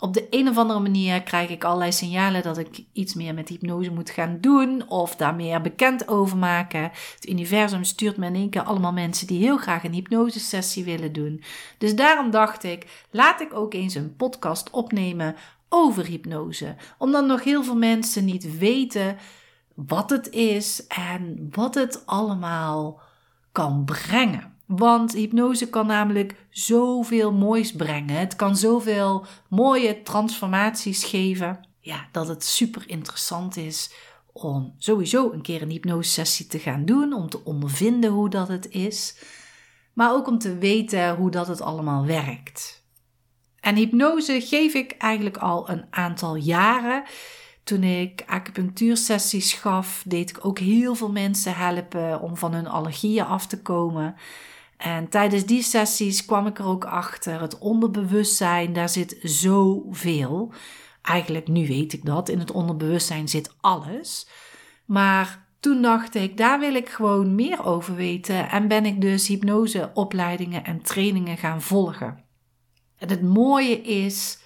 op de een of andere manier krijg ik allerlei signalen dat ik iets meer met hypnose moet gaan doen of daar meer bekend over maken. Het universum stuurt me in één keer allemaal mensen die heel graag een hypnosesessie willen doen. Dus daarom dacht ik, laat ik ook eens een podcast opnemen over hypnose. Omdat nog heel veel mensen niet weten wat het is en wat het allemaal kan brengen. Want hypnose kan namelijk zoveel moois brengen. Het kan zoveel mooie transformaties geven. Ja, dat het super interessant is om sowieso een keer een hypnosesessie te gaan doen. Om te ondervinden hoe dat het is. Maar ook om te weten hoe dat het allemaal werkt. En hypnose geef ik eigenlijk al een aantal jaren. Toen ik acupunctuursessies gaf, deed ik ook heel veel mensen helpen om van hun allergieën af te komen. En tijdens die sessies kwam ik er ook achter, het onderbewustzijn, daar zit zoveel. Eigenlijk, nu weet ik dat, in het onderbewustzijn zit alles. Maar toen dacht ik, daar wil ik gewoon meer over weten en ben ik dus hypnoseopleidingen en trainingen gaan volgen. En het mooie is,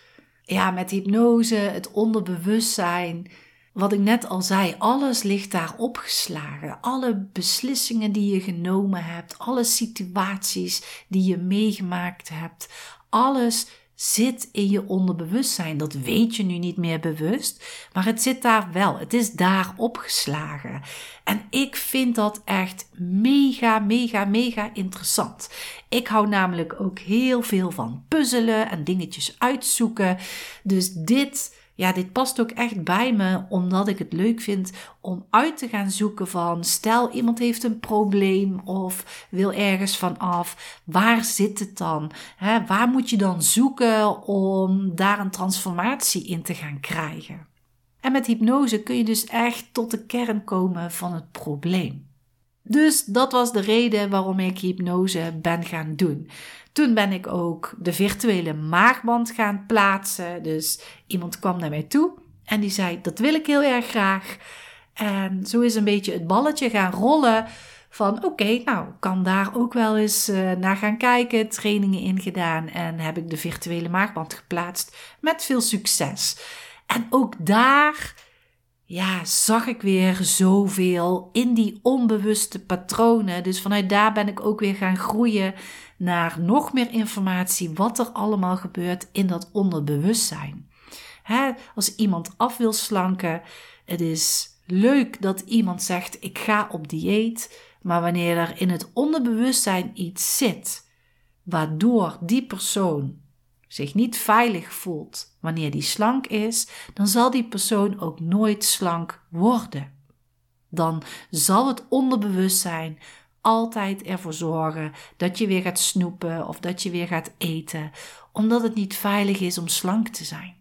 ja, met hypnose, het onderbewustzijn, wat ik net al zei, alles ligt daar opgeslagen. Alle beslissingen die je genomen hebt, alle situaties die je meegemaakt hebt, alles zit in je onderbewustzijn. Dat weet je nu niet meer bewust, maar het zit daar wel. Het is daar opgeslagen. En ik vind dat echt mega, mega, mega interessant. Ik hou namelijk ook heel veel van puzzelen en dingetjes uitzoeken. Dus dit ja, dit past ook echt bij me, omdat ik het leuk vind om uit te gaan zoeken van, stel iemand heeft een probleem of wil ergens van af, waar zit het dan? Waar moet je dan zoeken om daar een transformatie in te gaan krijgen? En met hypnose kun je dus echt tot de kern komen van het probleem. Dus dat was de reden waarom ik hypnose ben gaan doen. Toen ben ik ook de virtuele maagband gaan plaatsen. Dus iemand kwam naar mij toe en die zei: Dat wil ik heel erg graag. En zo is een beetje het balletje gaan rollen. Van oké, nou kan daar ook wel eens uh, naar gaan kijken, trainingen in gedaan en heb ik de virtuele maagband geplaatst met veel succes. En ook daar ja, zag ik weer zoveel in die onbewuste patronen. Dus vanuit daar ben ik ook weer gaan groeien naar nog meer informatie wat er allemaal gebeurt in dat onderbewustzijn. Hè, als iemand af wil slanken, het is leuk dat iemand zegt: Ik ga op dieet. Maar wanneer er in het onderbewustzijn iets zit, waardoor die persoon zich niet veilig voelt wanneer die slank is, dan zal die persoon ook nooit slank worden. Dan zal het onderbewustzijn altijd ervoor zorgen dat je weer gaat snoepen of dat je weer gaat eten, omdat het niet veilig is om slank te zijn.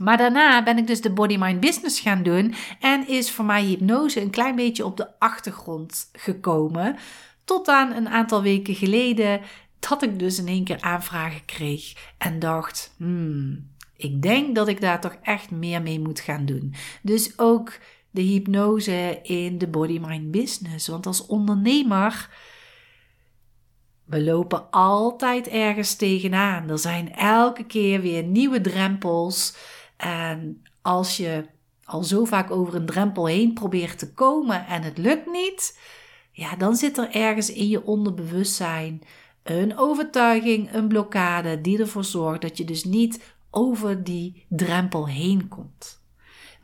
Maar daarna ben ik dus de Body Mind Business gaan doen en is voor mij hypnose een klein beetje op de achtergrond gekomen. Tot aan een aantal weken geleden dat ik dus in één keer aanvragen kreeg en dacht: hmm, ik denk dat ik daar toch echt meer mee moet gaan doen. Dus ook de hypnose in de body mind business. Want als ondernemer, we lopen altijd ergens tegenaan. Er zijn elke keer weer nieuwe drempels. En als je al zo vaak over een drempel heen probeert te komen en het lukt niet, ja, dan zit er ergens in je onderbewustzijn een overtuiging, een blokkade die ervoor zorgt dat je dus niet over die drempel heen komt.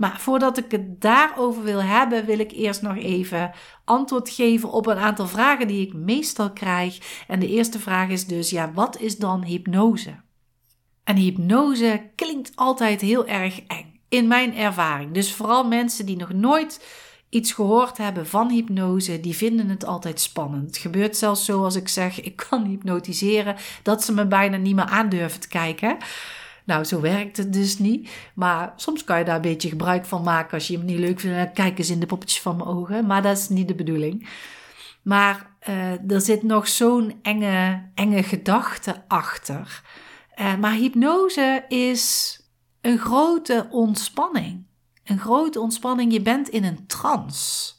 Maar voordat ik het daarover wil hebben, wil ik eerst nog even antwoord geven op een aantal vragen die ik meestal krijg. En de eerste vraag is dus: ja, wat is dan hypnose? En hypnose klinkt altijd heel erg eng, in mijn ervaring. Dus vooral mensen die nog nooit iets gehoord hebben van hypnose, die vinden het altijd spannend. Het gebeurt zelfs zo als ik zeg, ik kan hypnotiseren, dat ze me bijna niet meer aandurven te kijken. Nou, zo werkt het dus niet. Maar soms kan je daar een beetje gebruik van maken als je hem niet leuk vindt. Kijk eens in de poppetjes van mijn ogen. Maar dat is niet de bedoeling. Maar uh, er zit nog zo'n enge, enge gedachte achter. Uh, maar hypnose is een grote ontspanning. Een grote ontspanning. Je bent in een trance.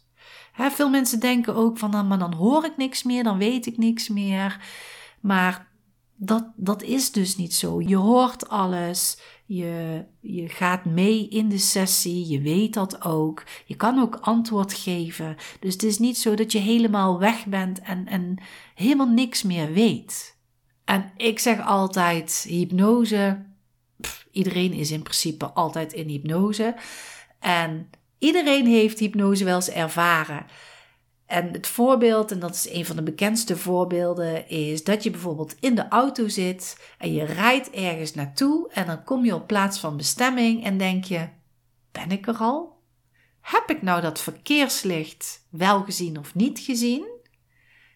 veel mensen denken ook van, nou, maar dan hoor ik niks meer, dan weet ik niks meer. Maar dat, dat is dus niet zo. Je hoort alles, je, je gaat mee in de sessie, je weet dat ook. Je kan ook antwoord geven. Dus het is niet zo dat je helemaal weg bent en, en helemaal niks meer weet. En ik zeg altijd: hypnose. iedereen is in principe altijd in hypnose. En iedereen heeft hypnose wel eens ervaren. En het voorbeeld, en dat is een van de bekendste voorbeelden, is dat je bijvoorbeeld in de auto zit en je rijdt ergens naartoe en dan kom je op plaats van bestemming en denk je: ben ik er al? Heb ik nou dat verkeerslicht wel gezien of niet gezien?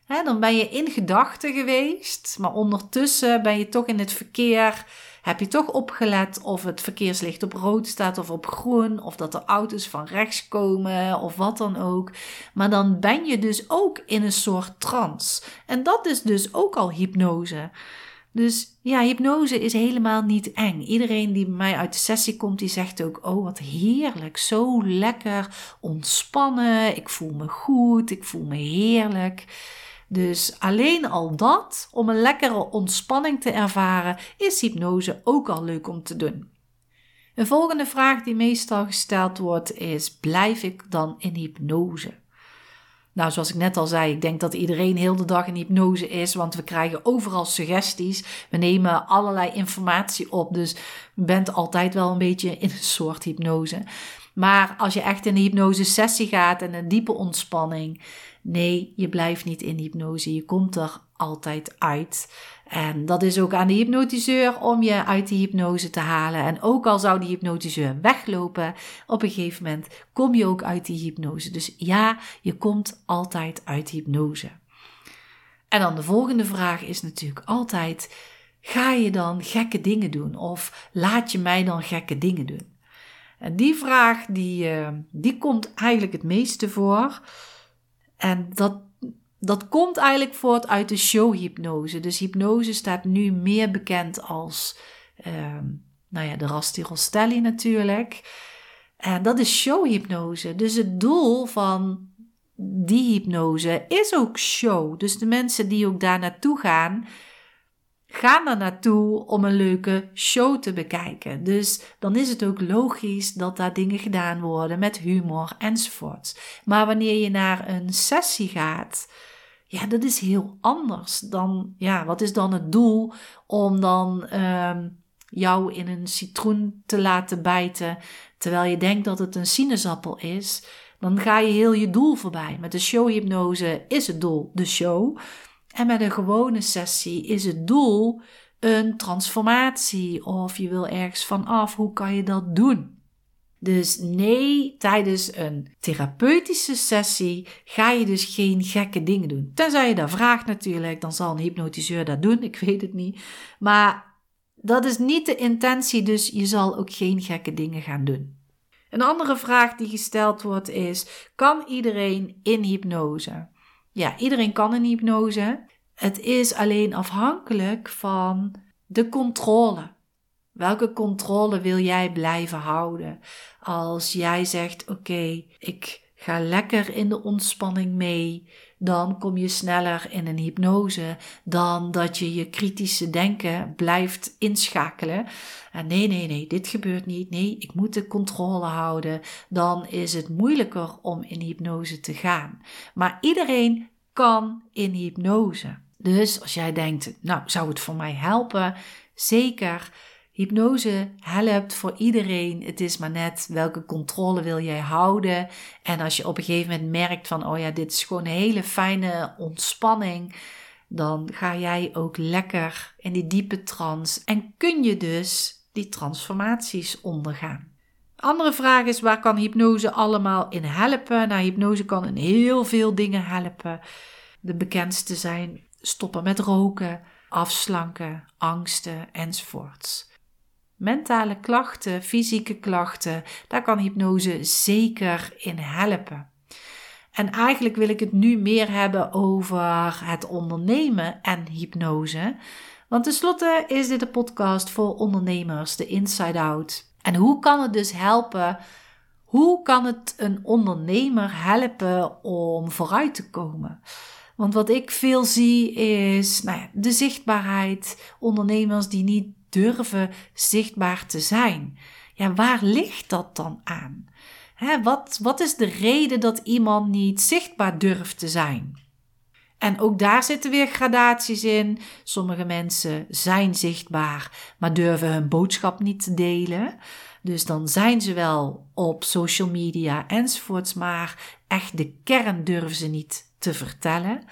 Dan ben je in gedachten geweest, maar ondertussen ben je toch in het verkeer heb je toch opgelet of het verkeerslicht op rood staat of op groen, of dat er auto's van rechts komen of wat dan ook. Maar dan ben je dus ook in een soort trance. En dat is dus ook al hypnose. Dus ja, hypnose is helemaal niet eng. Iedereen die bij mij uit de sessie komt, die zegt ook: Oh, wat heerlijk, zo lekker ontspannen. Ik voel me goed, ik voel me heerlijk. Dus alleen al dat, om een lekkere ontspanning te ervaren, is hypnose ook al leuk om te doen. Een volgende vraag die meestal gesteld wordt is: blijf ik dan in hypnose? Nou, zoals ik net al zei, ik denk dat iedereen heel de dag in hypnose is, want we krijgen overal suggesties. We nemen allerlei informatie op, dus je bent altijd wel een beetje in een soort hypnose. Maar als je echt in een hypnose sessie gaat en een diepe ontspanning, Nee, je blijft niet in hypnose. Je komt er altijd uit. En dat is ook aan de hypnotiseur om je uit die hypnose te halen. En ook al zou die hypnotiseur weglopen, op een gegeven moment kom je ook uit die hypnose. Dus ja, je komt altijd uit hypnose. En dan de volgende vraag is natuurlijk altijd: ga je dan gekke dingen doen? Of laat je mij dan gekke dingen doen? En die vraag die, uh, die komt eigenlijk het meeste voor. En dat, dat komt eigenlijk voort uit de showhypnose. Dus hypnose staat nu meer bekend als, uh, nou ja, de Rasti natuurlijk. En dat is showhypnose. Dus het doel van die hypnose is ook show. Dus de mensen die ook daar naartoe gaan, gaan er naartoe om een leuke show te bekijken. Dus dan is het ook logisch dat daar dingen gedaan worden met humor enzovoort. Maar wanneer je naar een sessie gaat, ja, dat is heel anders dan, ja, wat is dan het doel om dan uh, jou in een citroen te laten bijten, terwijl je denkt dat het een sinaasappel is? Dan ga je heel je doel voorbij. Met de showhypnose is het doel de show. En met een gewone sessie is het doel een transformatie of je wil ergens vanaf. Hoe kan je dat doen? Dus nee, tijdens een therapeutische sessie ga je dus geen gekke dingen doen. Tenzij je dat vraagt natuurlijk, dan zal een hypnotiseur dat doen, ik weet het niet. Maar dat is niet de intentie, dus je zal ook geen gekke dingen gaan doen. Een andere vraag die gesteld wordt is: kan iedereen in hypnose? Ja, iedereen kan een hypnose. Het is alleen afhankelijk van de controle. Welke controle wil jij blijven houden? Als jij zegt: Oké, ik ga lekker in de ontspanning mee, dan kom je sneller in een hypnose dan dat je je kritische denken blijft inschakelen. En nee, nee, nee, dit gebeurt niet. Nee, ik moet de controle houden. Dan is het moeilijker om in hypnose te gaan. Maar iedereen kan in hypnose. Dus als jij denkt, nou, zou het voor mij helpen? Zeker. Hypnose helpt voor iedereen. Het is maar net welke controle wil jij houden. En als je op een gegeven moment merkt van, oh ja, dit is gewoon een hele fijne ontspanning, dan ga jij ook lekker in die diepe trance en kun je dus die transformaties ondergaan. Andere vraag is, waar kan hypnose allemaal in helpen? Nou, hypnose kan in heel veel dingen helpen. De bekendste zijn stoppen met roken, afslanken, angsten enzovoorts. Mentale klachten, fysieke klachten, daar kan hypnose zeker in helpen. En eigenlijk wil ik het nu meer hebben over het ondernemen en hypnose. Want tenslotte is dit een podcast voor ondernemers, de Inside Out. En hoe kan het dus helpen? Hoe kan het een ondernemer helpen om vooruit te komen? Want wat ik veel zie is nou ja, de zichtbaarheid. Ondernemers die niet durven zichtbaar te zijn. Ja, waar ligt dat dan aan? wat, wat is de reden dat iemand niet zichtbaar durft te zijn? En ook daar zitten weer gradaties in. Sommige mensen zijn zichtbaar, maar durven hun boodschap niet te delen. Dus dan zijn ze wel op social media enzovoorts, maar echt de kern durven ze niet te vertellen.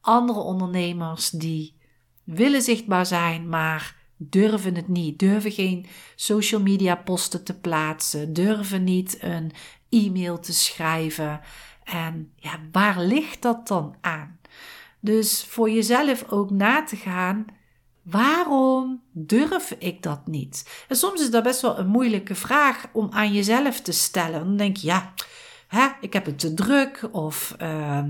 Andere ondernemers die willen zichtbaar zijn, maar durven het niet, durven geen social media posten te plaatsen, durven niet een e-mail te schrijven. En ja, waar ligt dat dan aan? Dus voor jezelf ook na te gaan, waarom durf ik dat niet? En soms is dat best wel een moeilijke vraag om aan jezelf te stellen. Dan denk je, ja, hè, ik heb het te druk of... Uh,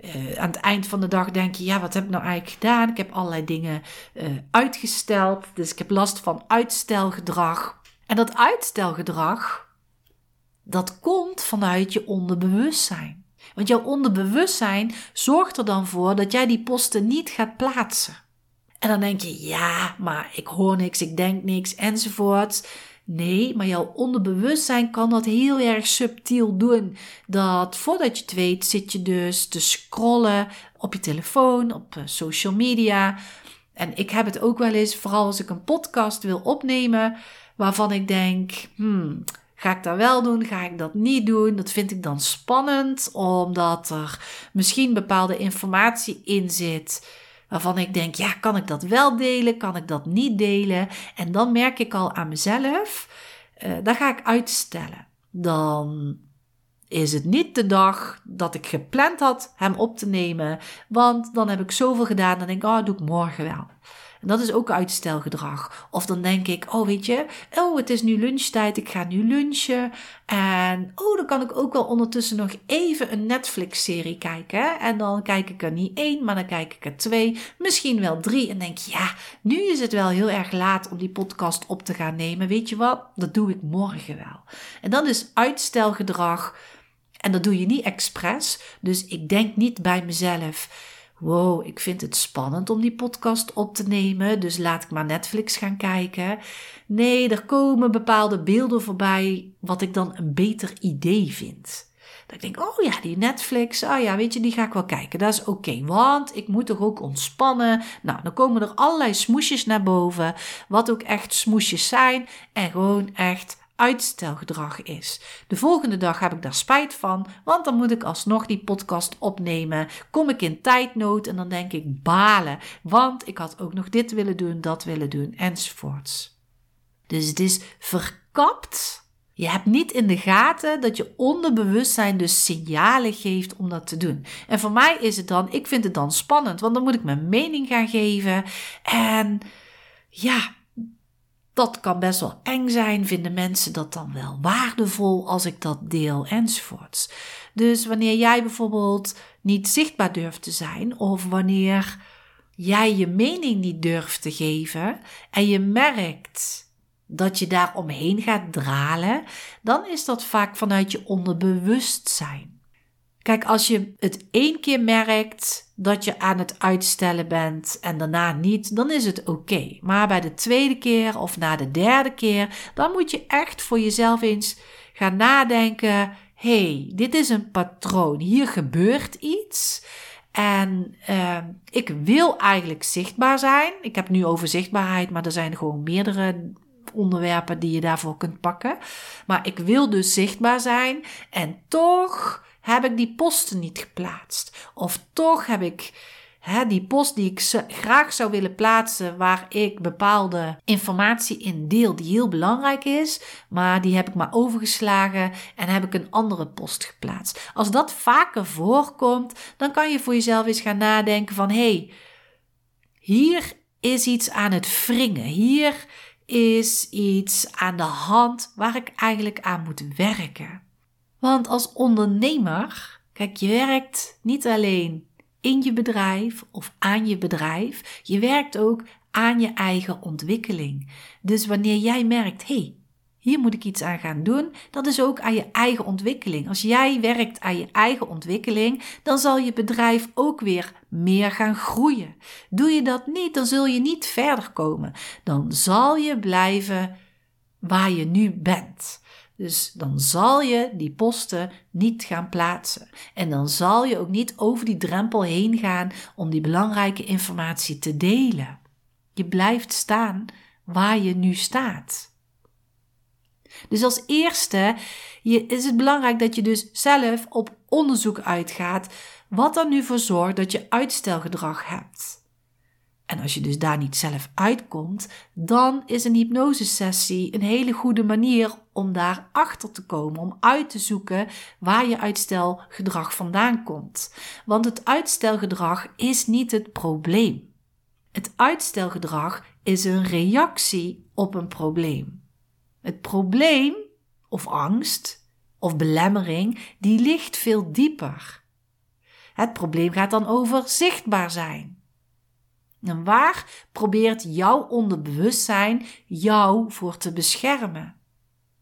uh, aan het eind van de dag denk je, ja, wat heb ik nou eigenlijk gedaan? Ik heb allerlei dingen uh, uitgesteld. Dus ik heb last van uitstelgedrag. En dat uitstelgedrag, dat komt vanuit je onderbewustzijn. Want jouw onderbewustzijn zorgt er dan voor dat jij die posten niet gaat plaatsen. En dan denk je, ja, maar ik hoor niks, ik denk niks enzovoort. Nee, maar jouw onderbewustzijn kan dat heel erg subtiel doen. Dat voordat je het weet, zit je dus te scrollen op je telefoon, op eh, social media. En ik heb het ook wel eens, vooral als ik een podcast wil opnemen, waarvan ik denk, hmm, Ga ik dat wel doen? Ga ik dat niet doen? Dat vind ik dan spannend, omdat er misschien bepaalde informatie in zit. Waarvan ik denk, ja, kan ik dat wel delen? Kan ik dat niet delen? En dan merk ik al aan mezelf, uh, dan ga ik uitstellen. Dan is het niet de dag dat ik gepland had hem op te nemen. Want dan heb ik zoveel gedaan, dan denk ik, oh, doe ik morgen wel. En dat is ook uitstelgedrag. Of dan denk ik, oh weet je, oh het is nu lunchtijd, ik ga nu lunchen. En oh, dan kan ik ook wel ondertussen nog even een Netflix-serie kijken. En dan kijk ik er niet één, maar dan kijk ik er twee, misschien wel drie. En denk ja, nu is het wel heel erg laat om die podcast op te gaan nemen. Weet je wat, dat doe ik morgen wel. En dat is uitstelgedrag. En dat doe je niet expres. Dus ik denk niet bij mezelf wow, ik vind het spannend om die podcast op te nemen, dus laat ik maar Netflix gaan kijken. Nee, er komen bepaalde beelden voorbij wat ik dan een beter idee vind. Dat ik denk, oh ja, die Netflix, oh ja, weet je, die ga ik wel kijken. Dat is oké, want ik moet toch ook ontspannen. Nou, dan komen er allerlei smoesjes naar boven, wat ook echt smoesjes zijn en gewoon echt uitstelgedrag is. De volgende dag heb ik daar spijt van, want dan moet ik alsnog die podcast opnemen. Kom ik in tijdnood en dan denk ik balen, want ik had ook nog dit willen doen, dat willen doen enzovoorts. Dus het is verkapt. Je hebt niet in de gaten dat je onderbewustzijn dus signalen geeft om dat te doen. En voor mij is het dan, ik vind het dan spannend, want dan moet ik mijn mening gaan geven. En ja, dat kan best wel eng zijn. Vinden mensen dat dan wel waardevol als ik dat deel enzovoorts. Dus wanneer jij bijvoorbeeld niet zichtbaar durft te zijn of wanneer jij je mening niet durft te geven en je merkt dat je daar omheen gaat dralen, dan is dat vaak vanuit je onderbewustzijn. Kijk, als je het één keer merkt dat je aan het uitstellen bent en daarna niet, dan is het oké. Maar bij de tweede keer of na de derde keer, dan moet je echt voor jezelf eens gaan nadenken: hey, dit is een patroon. Hier gebeurt iets. En uh, ik wil eigenlijk zichtbaar zijn. Ik heb nu over zichtbaarheid, maar er zijn gewoon meerdere onderwerpen die je daarvoor kunt pakken. Maar ik wil dus zichtbaar zijn en toch heb ik die posten niet geplaatst. Of toch heb ik hè, die post die ik graag zou willen plaatsen, waar ik bepaalde informatie in deel die heel belangrijk is, maar die heb ik maar overgeslagen en heb ik een andere post geplaatst. Als dat vaker voorkomt, dan kan je voor jezelf eens gaan nadenken van hey, hier is iets aan het wringen. Hier is iets aan de hand waar ik eigenlijk aan moet werken. Want als ondernemer, kijk, je werkt niet alleen in je bedrijf of aan je bedrijf, je werkt ook aan je eigen ontwikkeling. Dus wanneer jij merkt, hé, hey, hier moet ik iets aan gaan doen, dat is ook aan je eigen ontwikkeling. Als jij werkt aan je eigen ontwikkeling, dan zal je bedrijf ook weer meer gaan groeien. Doe je dat niet, dan zul je niet verder komen. Dan zal je blijven waar je nu bent. Dus dan zal je die posten niet gaan plaatsen. En dan zal je ook niet over die drempel heen gaan om die belangrijke informatie te delen. Je blijft staan waar je nu staat. Dus als eerste is het belangrijk dat je dus zelf op onderzoek uitgaat wat er nu voor zorgt dat je uitstelgedrag hebt. En als je dus daar niet zelf uitkomt, dan is een hypnosesessie een hele goede manier om daar achter te komen, om uit te zoeken waar je uitstelgedrag vandaan komt. Want het uitstelgedrag is niet het probleem. Het uitstelgedrag is een reactie op een probleem. Het probleem of angst of belemmering, die ligt veel dieper. Het probleem gaat dan over zichtbaar zijn. En waar probeert jouw onderbewustzijn jou voor te beschermen?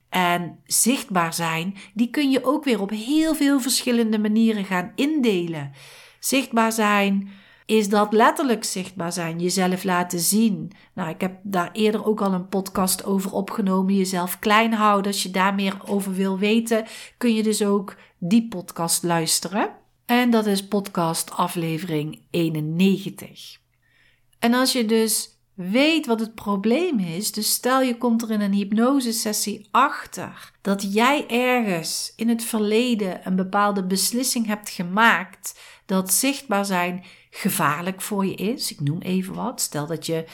En zichtbaar zijn, die kun je ook weer op heel veel verschillende manieren gaan indelen. Zichtbaar zijn is dat letterlijk zichtbaar zijn, jezelf laten zien. Nou, ik heb daar eerder ook al een podcast over opgenomen, jezelf klein houden. Als je daar meer over wil weten, kun je dus ook die podcast luisteren. En dat is podcast aflevering 91. En als je dus weet wat het probleem is, dus stel je komt er in een hypnosesessie achter dat jij ergens in het verleden een bepaalde beslissing hebt gemaakt dat zichtbaar zijn gevaarlijk voor je is. Ik noem even wat. Stel dat je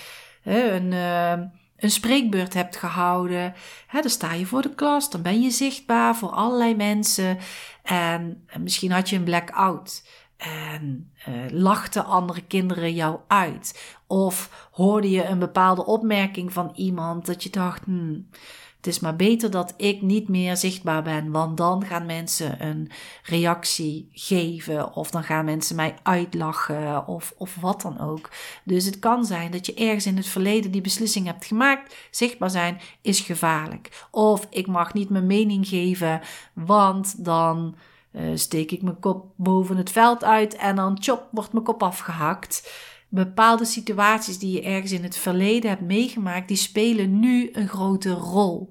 een, uh, een spreekbeurt hebt gehouden. Dan sta je voor de klas, dan ben je zichtbaar voor allerlei mensen. En, en misschien had je een blackout. En uh, lachten andere kinderen jou uit? Of hoorde je een bepaalde opmerking van iemand dat je dacht, hmm, het is maar beter dat ik niet meer zichtbaar ben, want dan gaan mensen een reactie geven of dan gaan mensen mij uitlachen of, of wat dan ook. Dus het kan zijn dat je ergens in het verleden die beslissing hebt gemaakt. Zichtbaar zijn is gevaarlijk. Of ik mag niet mijn mening geven, want dan uh, steek ik mijn kop boven het veld uit en dan chop wordt mijn kop afgehakt. Bepaalde situaties die je ergens in het verleden hebt meegemaakt, die spelen nu een grote rol.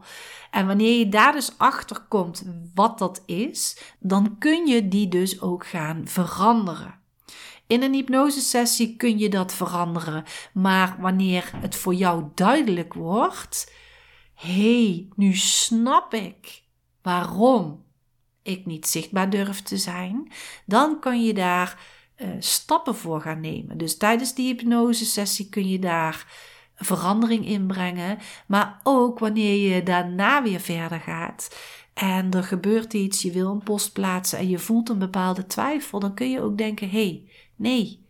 En wanneer je daar dus achter komt wat dat is, dan kun je die dus ook gaan veranderen. In een hypnosesessie kun je dat veranderen, maar wanneer het voor jou duidelijk wordt, hé, hey, nu snap ik waarom ik niet zichtbaar durf te zijn, dan kan je daar uh, stappen voor gaan nemen. Dus tijdens die hypnosesessie kun je daar verandering in brengen, maar ook wanneer je daarna weer verder gaat en er gebeurt iets, je wil een post plaatsen en je voelt een bepaalde twijfel, dan kun je ook denken: hé, hey, nee,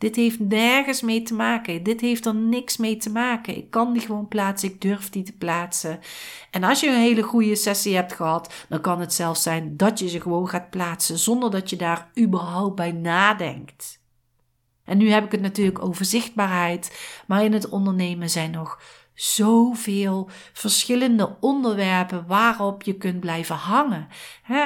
dit heeft nergens mee te maken. Dit heeft er niks mee te maken. Ik kan die gewoon plaatsen. Ik durf die te plaatsen. En als je een hele goede sessie hebt gehad, dan kan het zelfs zijn dat je ze gewoon gaat plaatsen zonder dat je daar überhaupt bij nadenkt. En nu heb ik het natuurlijk over zichtbaarheid, maar in het ondernemen zijn nog zoveel verschillende onderwerpen waarop je kunt blijven hangen.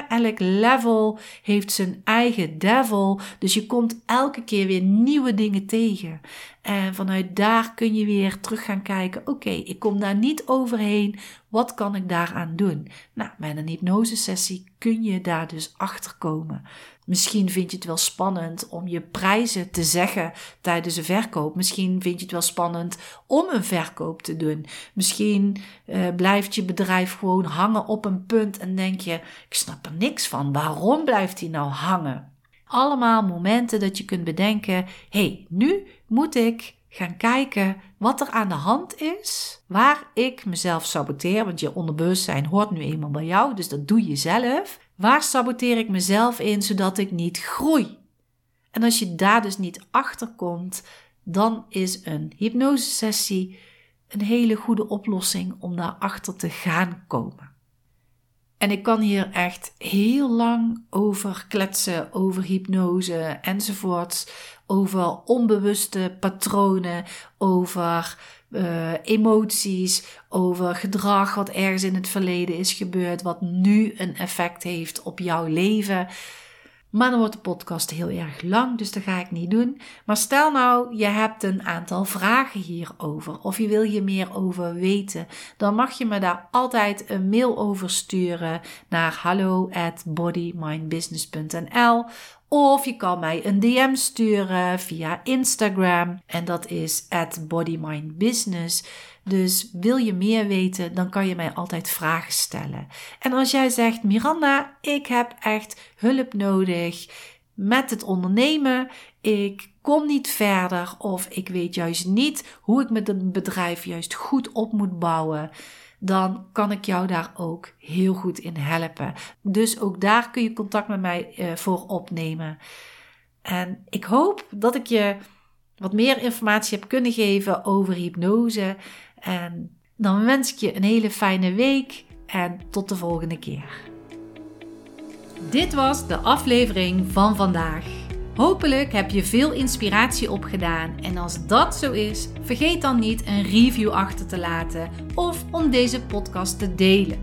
elk level heeft zijn eigen devil, dus je komt elke keer weer nieuwe dingen tegen. En vanuit daar kun je weer terug gaan kijken: oké, ik kom daar niet overheen. Wat kan ik daaraan doen? Nou, met een hypnosesessie kun je daar dus achter komen. Misschien vind je het wel spannend om je prijzen te zeggen tijdens een verkoop. Misschien vind je het wel spannend om een verkoop te doen. Misschien uh, blijft je bedrijf gewoon hangen op een punt en denk je: ik snap er niks van. Waarom blijft hij nou hangen? Allemaal momenten dat je kunt bedenken: hey, nu moet ik gaan kijken wat er aan de hand is, waar ik mezelf saboteer, want je onderbewustzijn hoort nu eenmaal bij jou, dus dat doe je zelf. Waar saboteer ik mezelf in zodat ik niet groei? En als je daar dus niet achter komt, dan is een hypnosesessie een hele goede oplossing om daarachter te gaan komen. En ik kan hier echt heel lang over kletsen, over hypnose enzovoorts, over onbewuste patronen, over uh, emoties, over gedrag wat ergens in het verleden is gebeurd, wat nu een effect heeft op jouw leven. Maar dan wordt de podcast heel erg lang, dus dat ga ik niet doen. Maar stel nou, je hebt een aantal vragen hierover of je wil hier meer over weten, dan mag je me daar altijd een mail over sturen naar hallo at bodymindbusiness.nl of je kan mij een DM sturen via Instagram en dat is bodymindbusiness. Dus wil je meer weten, dan kan je mij altijd vragen stellen. En als jij zegt, Miranda, ik heb echt hulp nodig met het ondernemen, ik kom niet verder of ik weet juist niet hoe ik met een bedrijf juist goed op moet bouwen dan kan ik jou daar ook heel goed in helpen. Dus ook daar kun je contact met mij uh, voor opnemen. En ik hoop dat ik je wat meer informatie heb kunnen geven over hypnose. En dan wens ik je een hele fijne week en tot de volgende keer. Dit was de aflevering van vandaag. Hopelijk heb je veel inspiratie opgedaan en als dat zo is, vergeet dan niet een review achter te laten of om deze podcast te delen.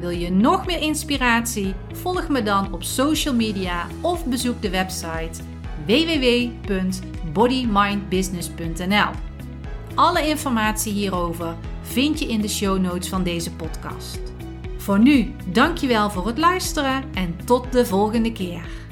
Wil je nog meer inspiratie? Volg me dan op social media of bezoek de website www.bodymindbusiness.nl. Alle informatie hierover vind je in de show notes van deze podcast. Voor nu, dankjewel voor het luisteren en tot de volgende keer.